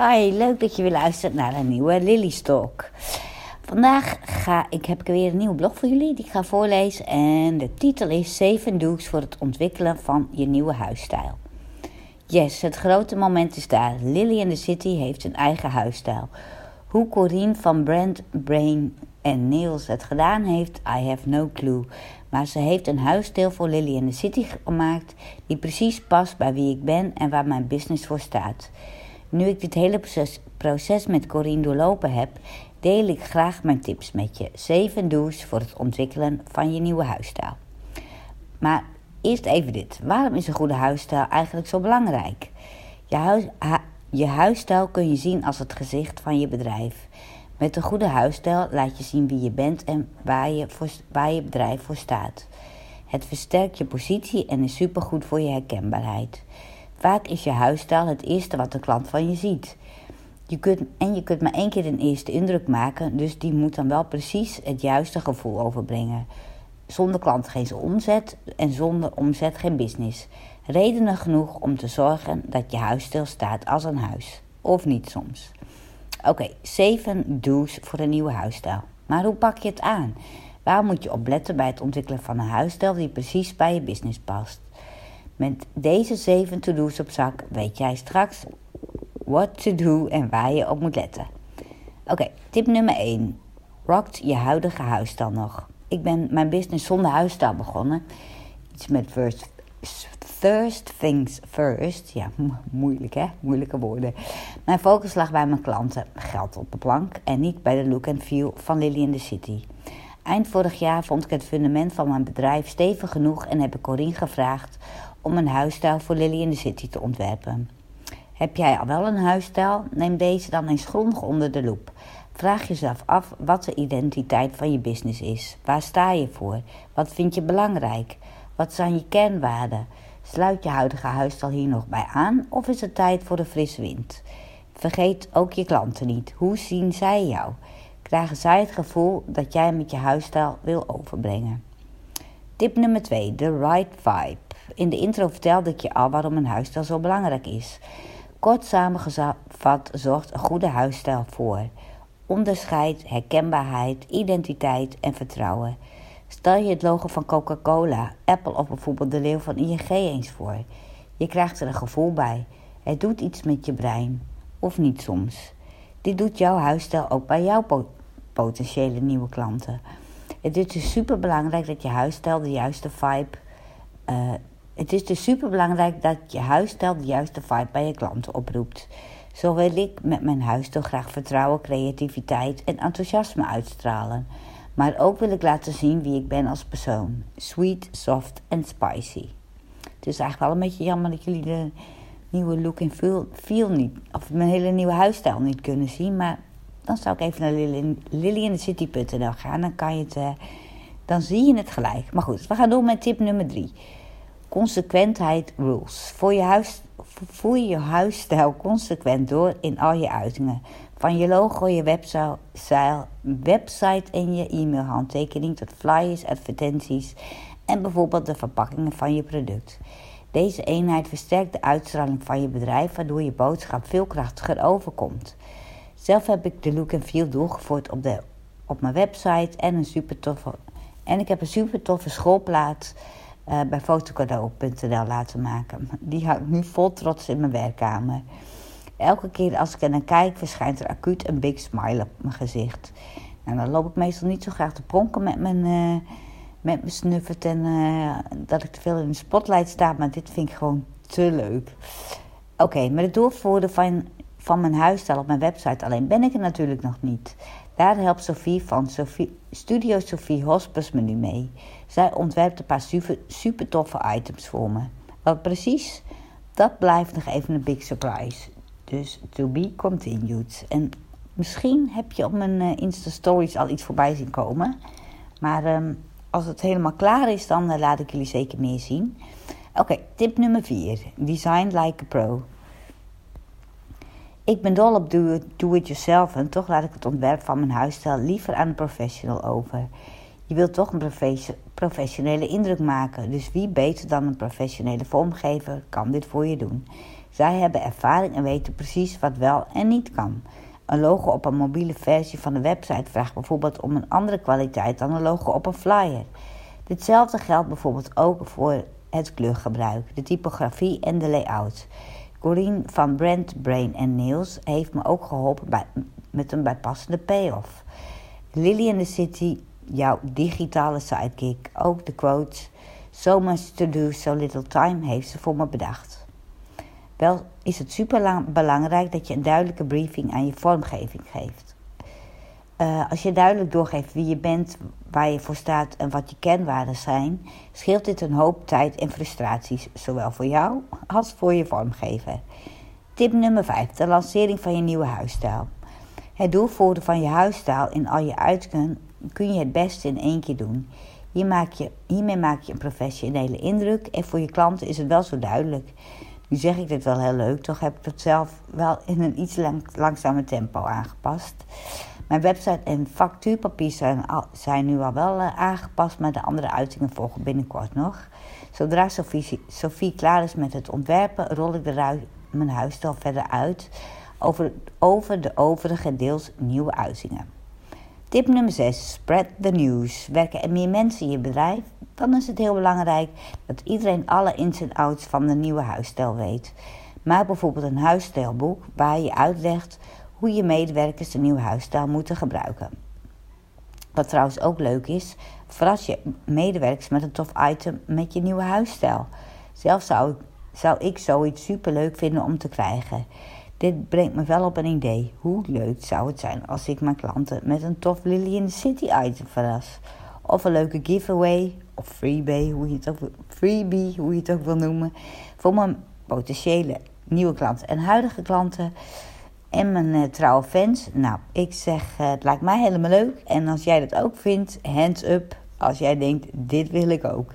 Hi, leuk dat je weer luistert naar een nieuwe Lily Stalk. Vandaag ga ik, heb ik weer een nieuwe blog voor jullie die ik ga voorlezen. En de titel is 7 do's voor het ontwikkelen van je nieuwe huisstijl. Yes, het grote moment is daar. Lily in the City heeft een eigen huisstijl. Hoe Corine van Brand, Brain en Niels het gedaan heeft, I have no clue. Maar ze heeft een huisstijl voor Lily in the City gemaakt die precies past bij wie ik ben en waar mijn business voor staat. Nu ik dit hele proces, proces met Corine doorlopen heb, deel ik graag mijn tips met je. 7 do's voor het ontwikkelen van je nieuwe huisstijl. Maar eerst even dit. Waarom is een goede huisstijl eigenlijk zo belangrijk? Je, huis, je huisstijl kun je zien als het gezicht van je bedrijf. Met een goede huisstijl laat je zien wie je bent en waar je, waar je bedrijf voor staat. Het versterkt je positie en is supergoed voor je herkenbaarheid. Vaak is je huisstijl het eerste wat de klant van je ziet. Je kunt, en je kunt maar één keer een eerste indruk maken, dus die moet dan wel precies het juiste gevoel overbrengen. Zonder klant geen omzet en zonder omzet geen business. Redenen genoeg om te zorgen dat je huisstijl staat als een huis. Of niet soms. Oké, 7 do's voor een nieuwe huisstijl. Maar hoe pak je het aan? Waar moet je op letten bij het ontwikkelen van een huisstijl die precies bij je business past? Met deze 7 to-do's op zak weet jij straks what to do en waar je op moet letten. Oké, tip nummer 1. Rockt je huidige huisstijl nog. Ik ben mijn business zonder huisstijl begonnen. Iets met first, first things first. Ja, moeilijk hè? Moeilijke woorden. Mijn focus lag bij mijn klanten. Geld op de plank en niet bij de look and feel van Lily in the City. Eind vorig jaar vond ik het fundament van mijn bedrijf stevig genoeg en heb ik Corine gevraagd om een huisstijl voor Lily in the City te ontwerpen. Heb jij al wel een huisstijl? Neem deze dan eens grondig onder de loep. Vraag jezelf af wat de identiteit van je business is. Waar sta je voor? Wat vind je belangrijk? Wat zijn je kernwaarden? Sluit je huidige huisstijl hier nog bij aan of is het tijd voor een frisse wind? Vergeet ook je klanten niet. Hoe zien zij jou? Krijgen zij het gevoel dat jij met je huisstijl wil overbrengen? Tip nummer 2. The right vibe. In de intro vertelde ik je al waarom een huisstijl zo belangrijk is. Kort samengevat zorgt een goede huisstijl voor onderscheid, herkenbaarheid, identiteit en vertrouwen. Stel je het logo van Coca-Cola, Apple of bijvoorbeeld de leeuw van ING eens voor. Je krijgt er een gevoel bij. Het doet iets met je brein. Of niet soms. Dit doet jouw huisstijl ook bij jouw potentiële nieuwe klanten. Het is dus super belangrijk dat je huisstijl de juiste vibe uh, het is dus super belangrijk dat je huisstijl de juiste vibe bij je klanten oproept. Zo wil ik met mijn huisstijl graag vertrouwen, creativiteit en enthousiasme uitstralen. Maar ook wil ik laten zien wie ik ben als persoon. Sweet, soft en spicy. Het is eigenlijk wel een beetje jammer dat jullie de nieuwe look en feel, niet, of mijn hele nieuwe huisstijl niet kunnen zien. Maar dan zou ik even naar lilyanthecity.nl gaan. Dan kan je het, uh, dan zie je het gelijk. Maar goed, we gaan door met tip nummer drie. Consequentheid rules. Voor je huis, voer je huisstijl consequent door in al je uitingen. Van je logo, je website, website en je e-mailhandtekening tot flyers, advertenties en bijvoorbeeld de verpakkingen van je product. Deze eenheid versterkt de uitstraling van je bedrijf, waardoor je boodschap veel krachtiger overkomt. Zelf heb ik de look en feel doorgevoerd op, de, op mijn website en, een super toffe, en ik heb een super toffe schoolplaats uh, bij fotocadeau.nl laten maken. Die hou ik nu vol trots in mijn werkkamer. Elke keer als ik er naar kijk, verschijnt er acuut een big smile op mijn gezicht. En dan loop ik meestal niet zo graag te pronken met mijn, uh, met mijn en uh, dat ik te veel in de spotlight sta, maar dit vind ik gewoon te leuk. Oké, met het doorvoeren van, van mijn huisstijl op mijn website alleen ben ik er natuurlijk nog niet. Daar helpt Sophie van Studio Sophie Hospice me nu mee. Zij ontwerpt een paar super, toffe items voor me. Wat precies? Dat blijft nog even een big surprise. Dus to be continued. En misschien heb je op mijn uh, Insta Stories al iets voorbij zien komen. Maar um, als het helemaal klaar is, dan uh, laat ik jullie zeker meer zien. Oké, tip nummer 4. Design like a pro. Ik ben dol op do-it-yourself en toch laat ik het ontwerp van mijn huisstijl liever aan een professional over. Je wilt toch een professionele indruk maken, dus wie beter dan een professionele vormgever kan dit voor je doen? Zij hebben ervaring en weten precies wat wel en niet kan. Een logo op een mobiele versie van de website vraagt bijvoorbeeld om een andere kwaliteit dan een logo op een flyer. Ditzelfde geldt bijvoorbeeld ook voor het kleurgebruik, de typografie en de layout. Corine van Brand, Brain Nails heeft me ook geholpen bij, met een bijpassende payoff. Lily in the City, jouw digitale sidekick. Ook de quote: So much to do, so little time heeft ze voor me bedacht. Wel is het super belangrijk dat je een duidelijke briefing aan je vormgeving geeft. Uh, als je duidelijk doorgeeft wie je bent, waar je voor staat en wat je kenwaarden zijn, scheelt dit een hoop tijd en frustraties, zowel voor jou als voor je vormgever. Tip nummer 5: de lancering van je nieuwe huisstijl. Het doorvoeren van je huisstijl in al je uiterken kun je het beste in één keer doen. Je, hiermee maak je een professionele indruk en voor je klanten is het wel zo duidelijk. Nu zeg ik dit wel heel leuk, toch heb ik het zelf wel in een iets lang, langzamer tempo aangepast. Mijn website en factuurpapier zijn, zijn nu al wel uh, aangepast, maar de andere uitingen volgen binnenkort nog. Zodra Sophie, Sophie klaar is met het ontwerpen, rol ik de mijn huisstijl verder uit over, over de overige deels nieuwe uitingen. Tip nummer 6. Spread the news. Werken er meer mensen in je bedrijf? Dan is het heel belangrijk dat iedereen alle ins en outs van de nieuwe huisstijl weet. Maak bijvoorbeeld een huisstijlboek waar je uitlegt hoe je medewerkers de nieuwe huisstijl moeten gebruiken. Wat trouwens ook leuk is, verras je medewerkers met een tof item met je nieuwe huisstijl. Zelf zou, zou ik zoiets super leuk vinden om te krijgen. Dit brengt me wel op een idee. Hoe leuk zou het zijn als ik mijn klanten met een tof Lily in the City item verras? Of een leuke giveaway, of freebie, hoe je het ook, freebie, hoe je het ook wil noemen. Voor mijn potentiële nieuwe klanten en huidige klanten. En mijn uh, trouwe fans. Nou, ik zeg, uh, het lijkt mij helemaal leuk. En als jij dat ook vindt, hands up. Als jij denkt, dit wil ik ook.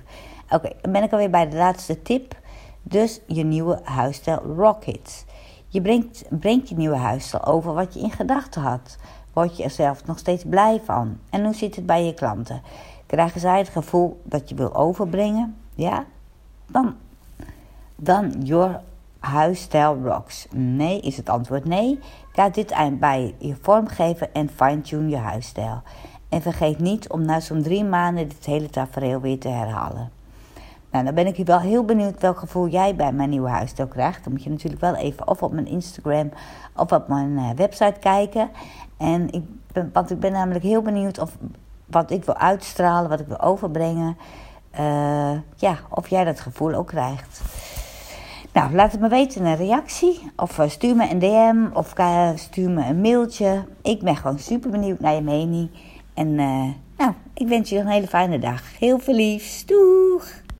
Oké, dan ben ik alweer bij de laatste tip. Dus je nieuwe huisstijl Rockets. Je brengt, brengt je nieuwe huisstijl over wat je in gedachten had. Word je er zelf nog steeds blij van? En hoe zit het bij je klanten? Krijgen zij het gevoel dat je wil overbrengen? Ja? Dan, dan your huisstijl rocks. Nee, is het antwoord nee. Kijk dit eind bij je vormgever en fine-tune je huisstijl. En vergeet niet om na zo'n drie maanden dit hele tafereel weer te herhalen. Nou, dan ben ik wel heel benieuwd welk gevoel jij bij mijn nieuwe huisstijl krijgt. Dan moet je natuurlijk wel even of op mijn Instagram of op mijn uh, website kijken. En ik ben, want ik ben namelijk heel benieuwd of wat ik wil uitstralen, wat ik wil overbrengen. Uh, ja, of jij dat gevoel ook krijgt. Nou, laat het me weten een reactie. Of uh, stuur me een DM of stuur me een mailtje. Ik ben gewoon super benieuwd naar je mening. En nou, ik wens je een hele fijne dag. Heel veel liefs. Doeg!